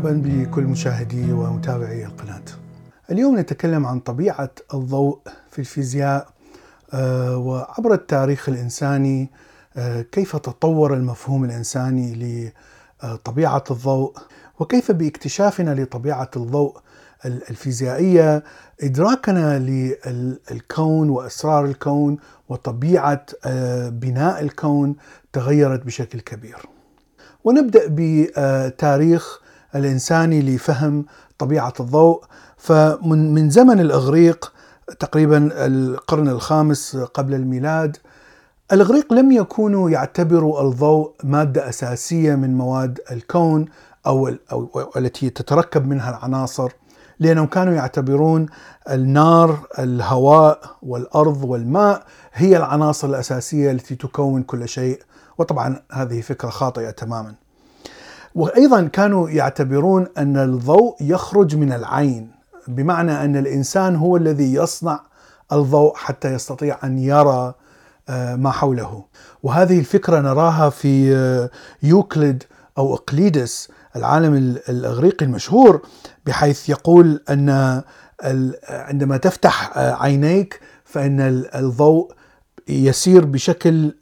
مرحبا بكل مشاهدي ومتابعي القناة. اليوم نتكلم عن طبيعة الضوء في الفيزياء آه، وعبر التاريخ الإنساني كيف تطور المفهوم الإنساني لطبيعة الضوء وكيف باكتشافنا لطبيعة الضوء الفيزيائية إدراكنا للكون وأسرار الكون وطبيعة آه، بناء الكون تغيرت بشكل كبير. ونبدأ بتاريخ الإنساني لفهم طبيعة الضوء فمن من زمن الإغريق تقريبا القرن الخامس قبل الميلاد الإغريق لم يكونوا يعتبروا الضوء مادة أساسية من مواد الكون أو, التي تتركب منها العناصر لأنهم كانوا يعتبرون النار الهواء والأرض والماء هي العناصر الأساسية التي تكون كل شيء. وطبعا هذه فكرة خاطئة تماما. وأيضا كانوا يعتبرون أن الضوء يخرج من العين بمعنى أن الإنسان هو الذي يصنع الضوء حتى يستطيع أن يرى ما حوله وهذه الفكرة نراها في آه، يوكليد أو أقليدس العالم الإغريقي المشهور بحيث يقول أن عندما تفتح آه، عينيك فإن الضوء يسير بشكل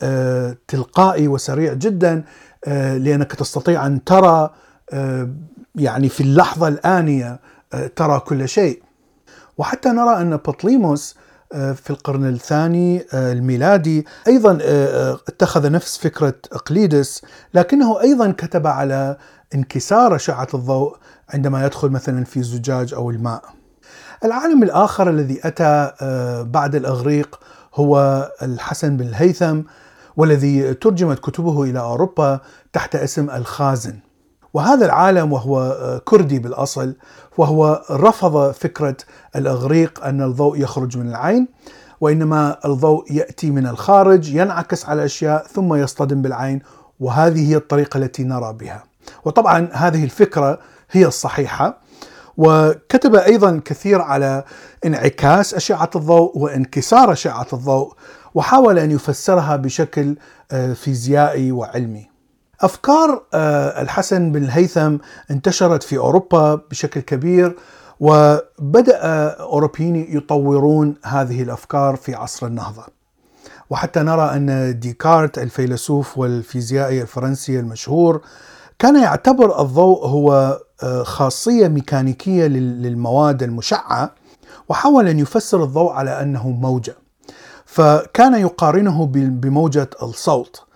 تلقائي وسريع جدا آه، لأنك تستطيع أن ترى آه، يعني في اللحظة الآنية آه، ترى كل شيء. وحتى نرى أن بطليموس في القرن الثاني الميلادي أيضا اتخذ نفس فكرة أقليدس لكنه أيضا كتب على انكسار أشعة الضوء عندما يدخل مثلا في زجاج أو الماء. العالم الآخر الذي أتى بعد الأغريق هو الحسن بن الهيثم والذي ترجمت كتبه إلى أوروبا تحت اسم الخازن. وهذا العالم وهو كردي بالأصل وهو رفض فكرة الإغريق أن الضوء يخرج من العين وإنما الضوء يأتي من الخارج ينعكس على الاشياء ثم يصطدم بالعين وهذه هي الطريقة التي نرى بها. وطبعا هذه الفكرة هي الصحيحة وكتب أيضا كثير على انعكاس أشعة الضوء وانكسار أشعة الضوء وحاول أن يفسرها بشكل آه، فيزيائي وعلمي. أفكار آه، الحسن بن الهيثم انتشرت في أوروبا بشكل كبير وبدأ أوروبيين يطورون هذه الأفكار في عصر النهضة. وحتى نرى أن ديكارت الفيلسوف والفيزيائي الفرنسي المشهور كان يعتبر الضوء هو آه، خاصية ميكانيكية للمواد المشعة وحاول أن يفسر الضوء على أنه موجة. فكان يقارنه بموجة الصوت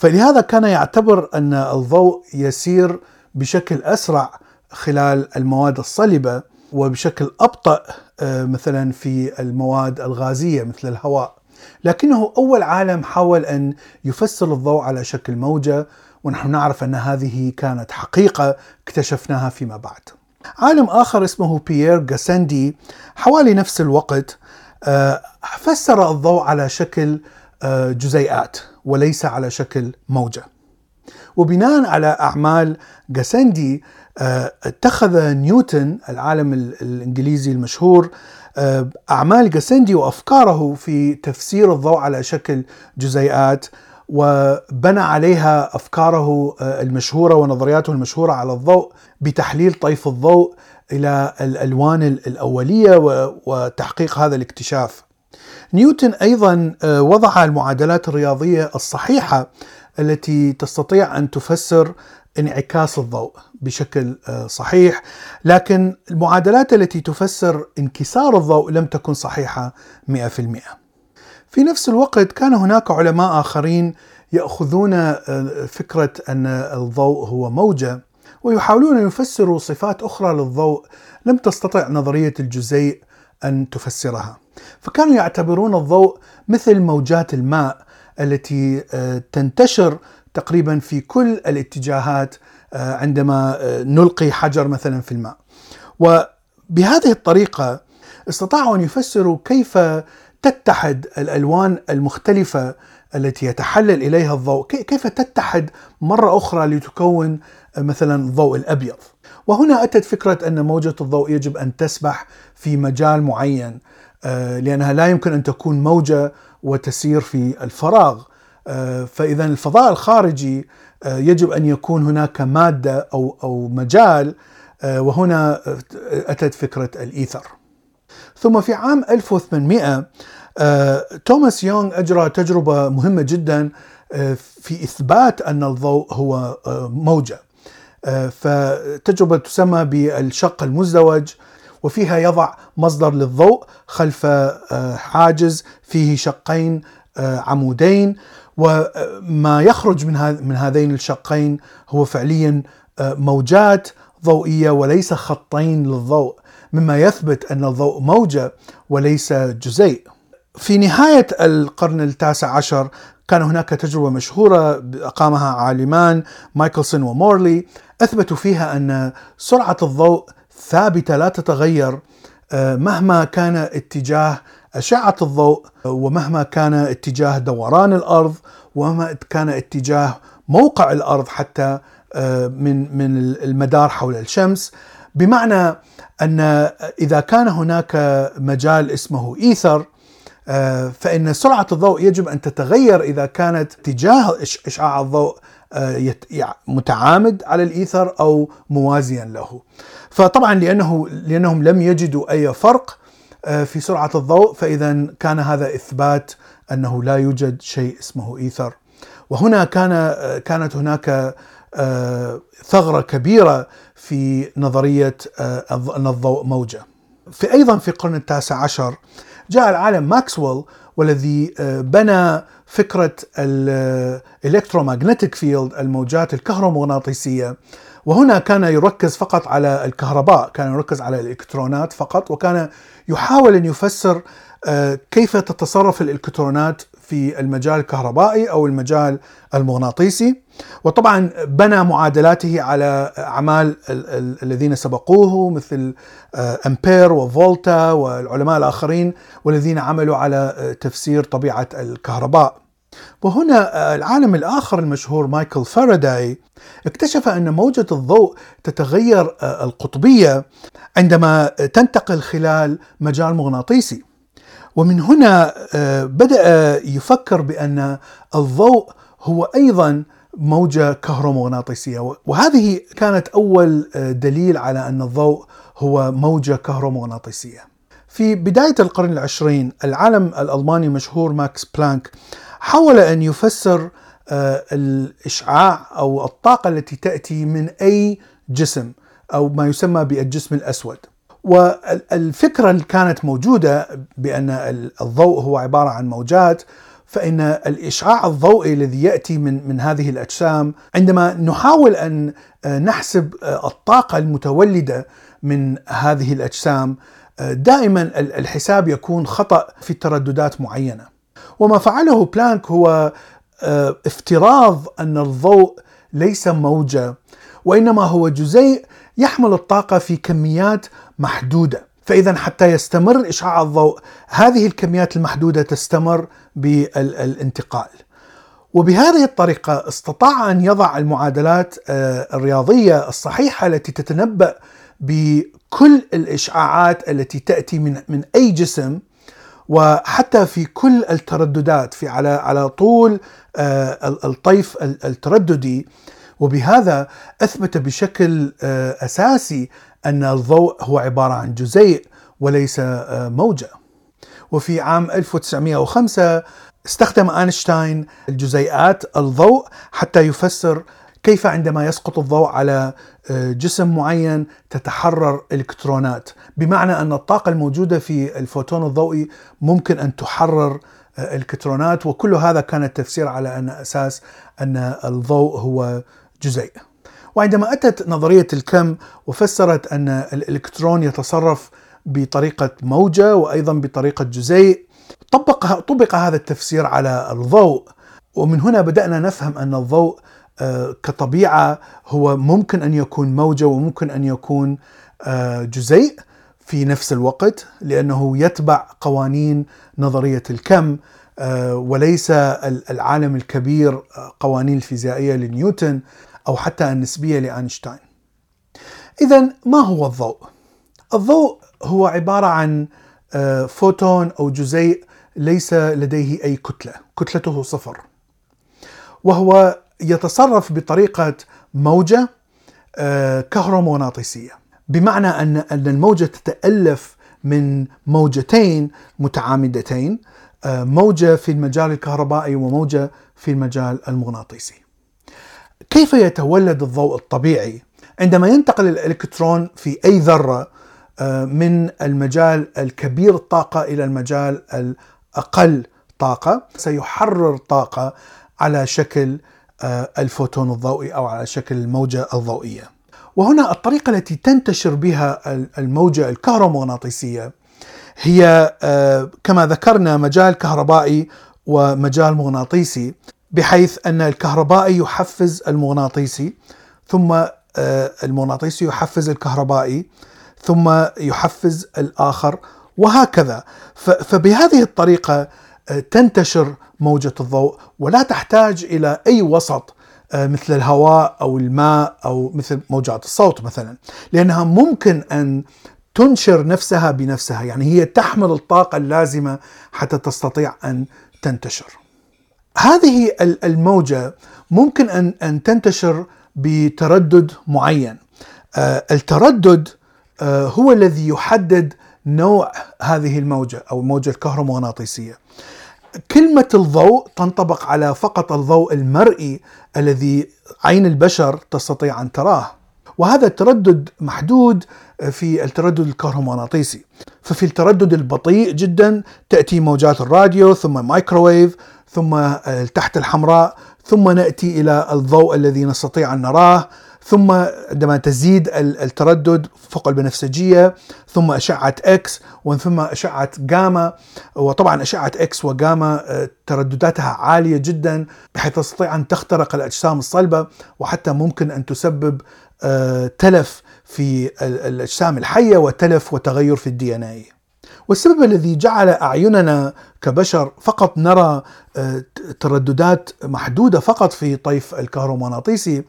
فلهذا كان يعتبر أن الضوء يسير بشكل أسرع خلال المواد الصلبة وبشكل أبطأ آه، مثلا في المواد الغازية مثل الهواء. لكنه أول عالم حاول أن يفسر الضوء على شكل موجة ونحن نعرف أن هذه كانت حقيقة اكتشفناها فيما بعد. عالم آخر اسمه بيير جاسندي حوالي نفس الوقت آه، فسر الضوء على شكل آه، جزيئات. وليس على شكل موجة وبناء على أعمال جاسندي آه، اتخذ نيوتن العالم الإنجليزي المشهور أعمال جاسندي وأفكاره في تفسير الضوء على شكل جزيئات وبنى عليها أفكاره المشهورة ونظرياته المشهورة على الضوء بتحليل طيف الضوء إلى الألوان الأولية وتحقيق هذا الاكتشاف. نيوتن أيضا آه، وضع المعادلات الرياضية الصحيحة التي تستطيع أن تفسر انعكاس الضوء بشكل آه، صحيح لكن المعادلات التي تفسر انكسار الضوء لم تكن صحيحة 100%. في نفس الوقت كان هناك علماء آخرين يأخذون آه، فكرة أن الضوء هو موجة ويحاولون أن يفسروا صفات أخرى للضوء لم تستطع نظرية الجزيء أن تفسرها فكانوا يعتبرون الضوء مثل موجات الماء التي آه، تنتشر تقريبا في كل الاتجاهات آه، عندما آه، نلقي حجر مثلا في الماء. وبهذه الطريقة استطاعوا أن يفسروا كيف تتحد الألوان المختلفة التي يتحلل إليها الضوء كيف تتحد مرة أخرى لتكون مثلا الضوء الأبيض. وهنا أتت فكرة أن موجة الضوء يجب أن تسبح في مجال معين. لأنها لا يمكن أن تكون موجة وتسير في الفراغ. آه، فإذا الفضاء الخارجي آه، يجب أن يكون هناك مادة أو أو مجال وهنا أتت فكرة الإيثر. ثم في عام 1800 توماس يونغ أجرى تجربة مهمة جدا في إثبات أن الضوء هو موجة. فتجربة تسمى بالشق المزدوج. وفيها يضع مصدر للضوء خلف آه، حاجز فيه شقين آه، عمودين وما يخرج من من هذين الشقين هو فعليا آه، موجات ضوئية وليس خطين للضوء مما يثبت أن الضوء موجة وليس جزيء. في نهاية القرن التاسع عشر كان هناك تجربة مشهورة أقامها عالمان مايكلسون ومورلي أثبتوا فيها أن سرعة الضوء ثابتة لا تتغير آه، مهما كان اتجاه أشعة الضوء ومهما كان اتجاه دوران الأرض ومهما كان اتجاه موقع الأرض حتى آه، من من المدار حول الشمس. بمعنى أن إذا كان هناك مجال اسمه إيثر آه، فإن سرعة الضوء يجب أن تتغير إذا كانت اتجاه إشعاع الضوء متعامد على الإيثر أو موازيا له. فطبعا لأنه لأنهم لم يجدوا أي فرق آه، في سرعة الضوء فاذا كان هذا إثبات أنه لا يوجد شيء اسمه إيثر وهنا كان آه، كانت هناك آه، ثغرة كبيرة في نظرية أن الضوء موجة. في أيضا في القرن التاسع عشر جاء العالم ماكسويل والذي بنى فكرة الالكترومagnetic فيلد الموجات الكهرومغناطيسية. وهنا كان يركز فقط على الكهرباء كان يركز على الإلكترونات فقط وكان يحاول أن يفسر آه، كيف تتصرف الإلكترونات في المجال الكهربائي أو المجال المغناطيسي. وطبعا بنى معادلاته على أعمال الذين سبقوه مثل آه، أمبير وفولتا والعلماء الآخرين والذين عملوا على آه، تفسير طبيعة الكهرباء. وهنا آه، العالم الآخر المشهور مايكل فاراداي اكتشف أن موجة الضوء تتغير القطبية عندما تنتقل خلال مجال مغناطيسي. ومن هنا آه، بدأ يفكر بأن الضوء هو أيضا موجة كهرومغناطيسية وهذه كانت أول دليل على أن الضوء هو موجة كهرومغناطيسية في بداية القرن العشرين العالم الألماني المشهور ماكس بلانك حاول أن يفسر آه، الإشعاع أو الطاقة التي تأتي من أي جسم أو ما يسمى بالجسم الأسود. والفكرة اللي كانت موجودة بأن الضوء هو عبارة عن موجات فإن الإشعاع الضوئي الذي يأتي من من هذه الأجسام عندما نحاول أن آه، نحسب آه، الطاقة المتولدة من هذه الأجسام دائما الحساب يكون خطأ في ترددات معينة. وما فعله بلانك هو آه، افتراض أن الضوء ليس موجة وإنما هو جزيء يحمل الطاقة في كميات محدودة. فإذا حتى يستمر إشعاع الضوء هذه الكميات المحدودة تستمر بالانتقال. وبهذه الطريقة استطاع أن يضع المعادلات آه، الرياضية الصحيحة التي تتنبأ بكل الإشعاعات التي تأتي من من أي جسم وحتى في كل الترددات في على على طول آه، الطيف الترددي. وبهذا أثبت بشكل آه، أساسي أن الضوء هو عبارة عن جزيء وليس آه، موجة. وفي عام 1905 استخدم آينشتاين الجزيئات الضوء حتى يفسر كيف عندما يسقط الضوء على آه، جسم معين تتحرر إلكترونات بمعنى أن الطاقة الموجودة في الفوتون الضوئي ممكن أن تحرر إلكترونات وكل هذا كان التفسير على أن أساس أن الضوء هو جزيء. وعندما أتت نظرية الكم وفسرت أن الإلكترون يتصرف بطريقة موجة وأيضا بطريقة جزيء طبق طبق هذا التفسير على الضوء ومن هنا بدأنا نفهم أن الضوء آه، كطبيعة هو ممكن أن يكون موجة وممكن أن يكون آه، جزيء في نفس الوقت لأنه يتبع قوانين نظرية الكم وليس العالم الكبير قوانين الفيزيائية لنيوتن أو حتى النسبية لأينشتاين. اذا ما هو الضوء؟ الضوء هو عبارة عن فوتون أو جزيء ليس لديه أي كتلة، كتلته صفر. وهو يتصرف بطريقة موجة كهرومغناطيسية، بمعنى أن أن الموجة تتألف من موجتين متعامدتين موجة في المجال الكهربائي وموجة في المجال المغناطيسي. كيف يتولد الضوء الطبيعي عندما ينتقل الإلكترون في أي ذرة من المجال الكبير الطاقة إلى المجال الأقل طاقة سيحرر طاقة على شكل الفوتون الضوئي أو على شكل الموجة الضوئية. وهنا الطريقة التي تنتشر بها الموجة الكهرومغناطيسية هي كما ذكرنا مجال كهربائي ومجال مغناطيسي بحيث أن الكهربائي يحفز المغناطيسي ثم المغناطيسي يحفز الكهربائي ثم يحفز الآخر وهكذا فبهذه الطريقة تنتشر موجة الضوء ولا تحتاج إلى أي وسط مثل الهواء أو الماء أو مثل موجات الصوت مثلا لأنها ممكن أن تنشر نفسها بنفسها يعني هي تحمل الطاقة اللازمة حتى تستطيع أن تنتشر. هذه الموجة ممكن ان أن تنتشر بتردد معين. التردد هو الذي يحدد نوع هذه الموجة أو الموجه الكهرومغناطيسية. كلمة الضوء تنطبق على فقط الضوء المرئي الذي عين البشر تستطيع أن تراه وهذا التردد محدود في التردد الكهرومغناطيسي. ففي التردد البطيء جدا تأتي موجات الراديو ثم مايكروويف ثم التحت الحمراء ثم نأتي إلى الضوء الذي نستطيع أن نراه ثم عندما تزيد التردد فوق البنفسجية ثم أشعة إكس ثم أشعة جاما وطبعا أشعة إكس وجاما تردداتها عالية جدا بحيث تستطيع أن تخترق الأجسام الصلبة وحتى ممكن أن تسبب تلف في الأجسام الحية وتلف وتغير في الدي إن اي والسبب الذي جعل أعيننا كبشر فقط نرى ترددات محدودة فقط في طيف الكهرومغناطيسي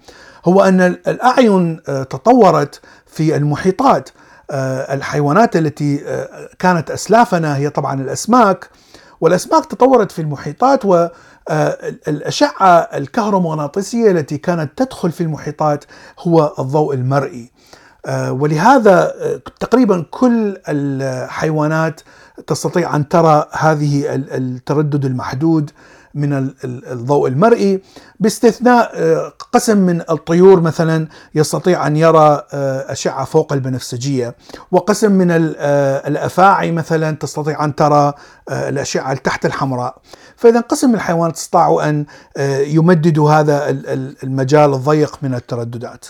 هو أن الأعين تطورت في المحيطات. الحيوانات التي كانت أسلافنا هي طبعا الأسماك والأسماك تطورت في المحيطات والاشعه الكهرومغناطيسية التي كانت تدخل في المحيطات هو الضوء المرئي. ولهذا تقريبا كل الحيوانات تستطيع أن ترى هذه التردد المحدود من الضوء المرئي. باستثناء قسم من الطيور مثلا يستطيع أن يرى أشعة فوق البنفسجية. وقسم من الأفاعي مثلا تستطيع أن ترى الأشعة تحت الحمراء. فإذا قسم الحيوانات استطاعوا أن يمددوا هذا المجال الضيق من الترددات.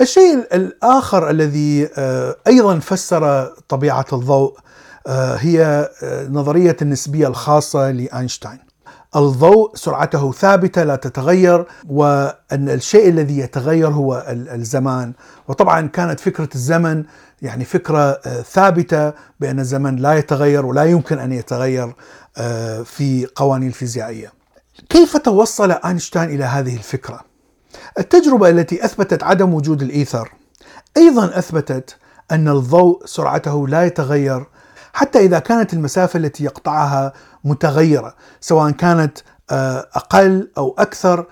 الشيء الآخر الذي أيضا فسر طبيعة الضوء هي نظرية النسبية الخاصة لأينشتاين. الضوء سرعته ثابتة لا تتغير وأن الشيء الذي يتغير هو الزمان. وطبعا كانت فكرة الزمن يعني فكرة ثابتة بأن الزمن لا يتغير ولا يمكن أن يتغير. في قوانين الفيزيائية. كيف توصل أينشتاين إلى هذه الفكرة؟ التجربة التي أثبتت عدم وجود الإيثر أيضا أثبتت أن الضوء سرعته لا يتغير حتى إذا كانت المسافة التي يقطعها متغيرة سواء كانت أقل أو أكثر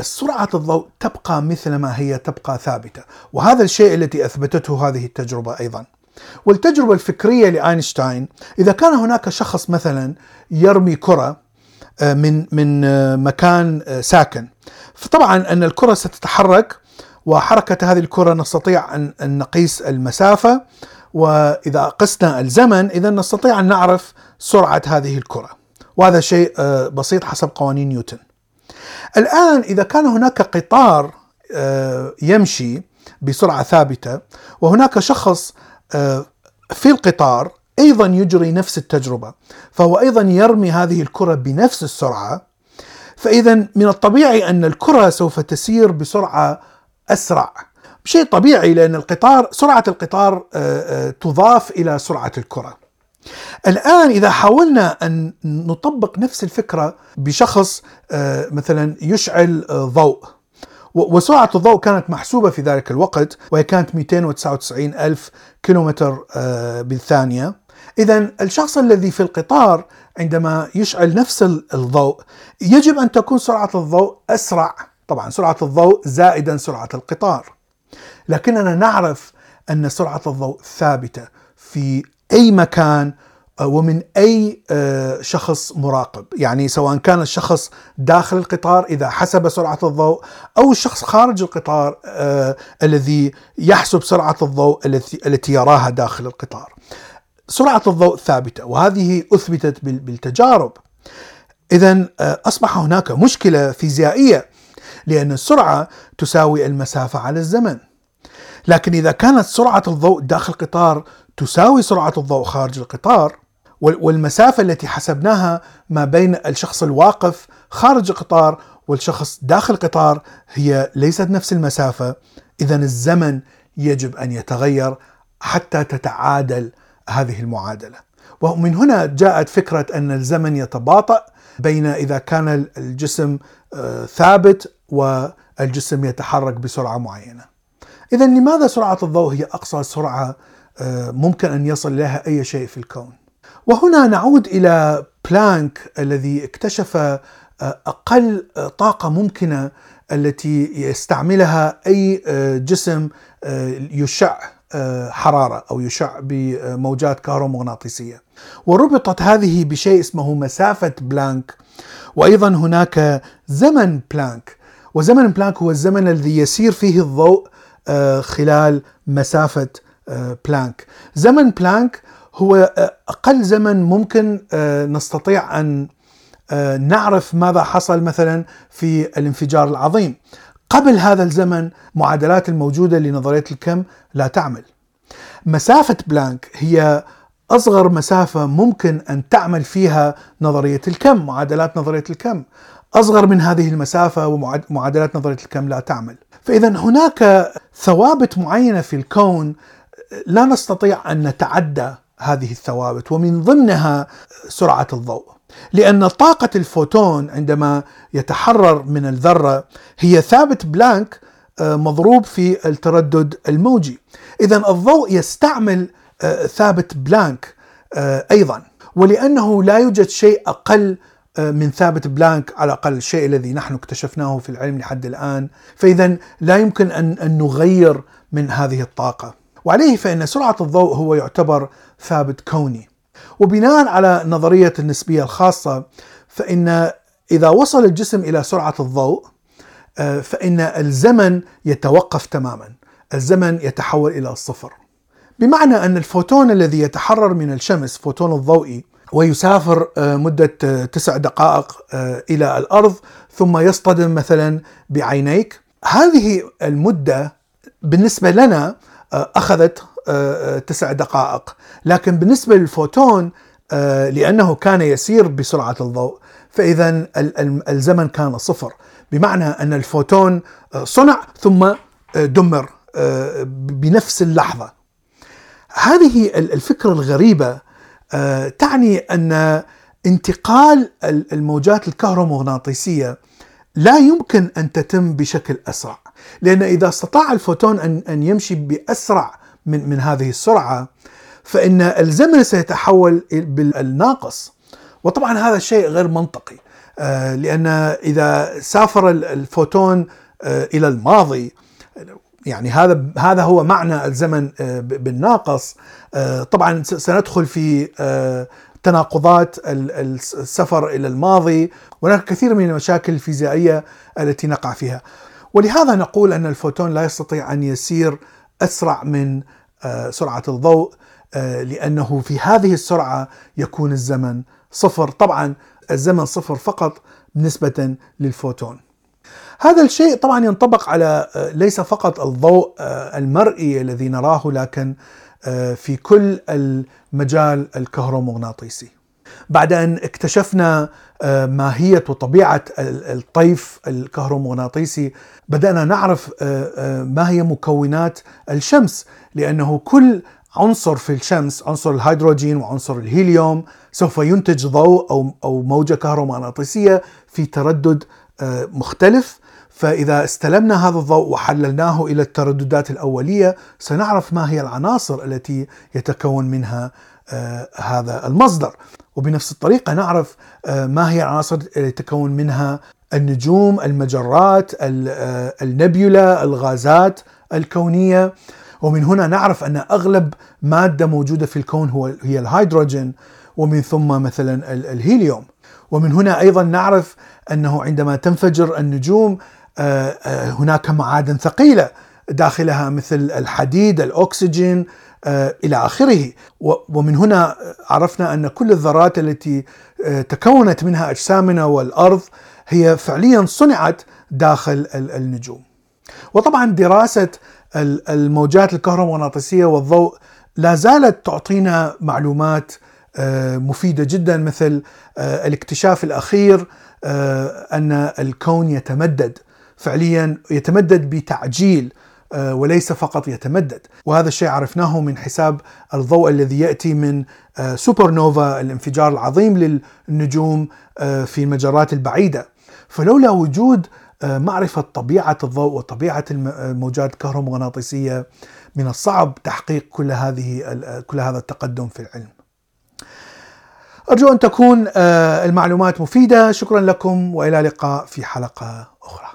سرعة الضوء تبقى مثل ما هي تبقى ثابتة. وهذا الشيء التي أثبتته هذه التجربة أيضا. والتجربة الفكرية لأينشتاين إذا كان هناك شخص مثلا يرمي كرة من من مكان ساكن فطبعا أن الكرة ستتحرك وحركة هذه الكرة نستطيع أن نقيس المسافة وإذا قسنا الزمن إذا نستطيع أن نعرف سرعة هذه الكرة. وهذا شيء بسيط حسب قوانين نيوتن. الآن إذا كان هناك قطار يمشي بسرعة ثابتة وهناك شخص في القطار أيضا يجري نفس التجربة فهو أيضا يرمي هذه الكرة بنفس السرعة. فاذا من الطبيعي أن الكرة سوف تسير بسرعة أسرع. شيء طبيعي لأن القطار سرعة القطار تضاف إلى سرعة الكرة. الآن إذا حاولنا أن نطبق نفس الفكرة بشخص آه، مثلا يشعل آه، ضوء وسرعة الضوء كانت محسوبة في ذلك الوقت وهي كانت 299 ألف كيلومتر آه، بالثانية. إذا الشخص الذي في القطار عندما يشعل نفس الضوء يجب أن تكون سرعة الضوء أسرع. طبعا سرعة الضوء زائدا سرعة القطار. لكننا نعرف أن سرعة الضوء ثابتة في أي مكان ومن أي آه، شخص مراقب، يعني سواء كان الشخص داخل القطار إذا حسب سرعة الضوء أو الشخص خارج القطار آه، الذي يحسب سرعة الضوء التي يراها داخل القطار. سرعة الضوء ثابتة وهذه أثبتت بالتجارب. اذا أصبح هناك مشكلة فيزيائية لأن السرعة تساوي المسافة على الزمن. لكن إذا كانت سرعة الضوء داخل القطار تساوي سرعة الضوء خارج القطار والمسافة التي حسبناها ما بين الشخص الواقف خارج القطار والشخص داخل القطار هي ليست نفس المسافة. إذا الزمن يجب أن يتغير حتى تتعادل هذه المعادلة. ومن هنا جاءت فكرة أن الزمن يتباطأ بين إذا كان الجسم آه، ثابت والجسم يتحرك بسرعة معينة. إذا لماذا سرعة الضوء هي أقصى سرعة آه، ممكن أن يصل إليها أي شيء في الكون؟ وهنا نعود إلى بلانك الذي اكتشف آه، أقل طاقة ممكنة التي يستعملها أي آه، جسم آه، يشع حرارة أو يشع بموجات كهرومغناطيسية. وربطت هذه بشيء اسمه مسافة بلانك وأيضا هناك زمن بلانك وزمن بلانك هو الزمن الذي يسير فيه الضوء خلال مسافة بلانك. زمن بلانك هو آه، أقل زمن ممكن آه، نستطيع أن آه، نعرف ماذا حصل مثلا في الانفجار العظيم. قبل هذا الزمن معادلات الموجودة لنظرية الكم لا تعمل. مسافة بلانك هي أصغر مسافة ممكن أن تعمل فيها نظرية الكم معادلات نظرية الكم. أصغر من هذه المسافة ومعادلات نظرية الكم لا تعمل. فاذا هناك ثوابت معينة في الكون لا نستطيع أن نتعدى هذه الثوابت ومن ضمنها سرعة الضوء. لأن طاقة الفوتون عندما يتحرر من الذرة هي ثابت بلانك آه، مضروب في التردد الموجي. اذا الضوء يستعمل آه، ثابت بلانك آه، أيضا. ولأنه لا يوجد شيء أقل من ثابت بلانك على الأقل الشيء الذي نحن اكتشفناه في العلم لحد الآن. فاذا لا يمكن أن نغير من هذه الطاقة. وعليه فإن سرعة الضوء هو يعتبر ثابت كوني. وبناء على نظرية النسبية الخاصة فإن إذا وصل الجسم إلى سرعة الضوء آه، فإن الزمن يتوقف تماما الزمن يتحول إلى الصفر بمعنى أن الفوتون الذي يتحرر من الشمس فوتون الضوئي ويسافر آه، مدة آه، تسع دقائق إلى الأرض ثم يصطدم مثلا بعينيك هذه المدة بالنسبة لنا أخذت آه، آه، تسع دقائق. لكن بالنسبة للفوتون لأنه كان يسير بسرعة الضوء فإذا الزمن كان صفر. بمعنى أن الفوتون صنع ثم دمر بنفس اللحظة. هذه الفكرة الغريبة تعني أن انتقال الموجات الكهرومغناطيسية لا يمكن أن تتم بشكل أسرع. لأن إذا استطاع الفوتون ان أن يمشي بأسرع من من هذه السرعة فإن الزمن سيتحول بالناقص. وطبعا هذا الشيء غير منطقي. آه، لأن إذا سافر الفوتون آه، إلى الماضي يعني هذا هذا هو معنى الزمن آه، بالناقص. طبعا سندخل في تناقضات السفر إلى الماضي وهناك كثير من المشاكل الفيزيائية التي نقع فيها. ولهذا نقول أن الفوتون لا يستطيع أن يسير أسرع من آه، سرعة الضوء آه، لأنه في هذه السرعة يكون الزمن صفر. طبعا الزمن صفر فقط بالنسبة للفوتون. هذا الشيء طبعا ينطبق على آه، ليس فقط الضوء المرئي الذي نراه لكن في كل المجال الكهرومغناطيسي. بعد أن اكتشفنا آه، ماهية وطبيعه الطيف الكهرومغناطيسي بدأنا نعرف آه، آه، ما هي مكونات الشمس لأنه كل عنصر في الشمس عنصر الهيدروجين وعنصر الهيليوم سوف ينتج ضوء أو أو موجة كهرومغناطيسية في تردد آه، مختلف. فإذا استلمنا هذا الضوء وحللناه إلى الترددات الأولية سنعرف ما هي العناصر التي يتكون منها آه، هذا المصدر. وبنفس الطريقة نعرف آه، ما هي العناصر التي يتكون منها النجوم المجرات النبيولا الغازات الكونية. ومن هنا نعرف أن أغلب مادة موجودة في الكون هو هي الهيدروجين ومن ثم مثلا الهيليوم. ومن هنا أيضا نعرف أنه عندما تنفجر النجوم آه، آه، هناك معادن ثقيلة داخلها مثل الحديد الأكسجين آه، إلى آخره. ومن هنا عرفنا أن كل الذرات التي تكونت منها أجسامنا والأرض هي فعليا صنعت داخل النجوم. وطبعا دراسة الموجات الكهرومغناطيسية والضوء لا زالت تعطينا معلومات آه، مفيدة جدا مثل آه، الاكتشاف الأخير آه، أن الكون يتمدد. فعليا يتمدد بتعجيل وليس فقط يتمدد وهذا الشيء عرفناه من حساب الضوء الذي يأتي من سوبر نوفا الانفجار العظيم للنجوم في المجرات البعيدة فلولا وجود معرفة طبيعة الضوء وطبيعة الموجات الكهرومغناطيسية من الصعب تحقيق كل هذه كل هذا التقدم في العلم. أرجو أن تكون المعلومات مفيدة، شكرا لكم وإلى اللقاء في حلقة أخرى.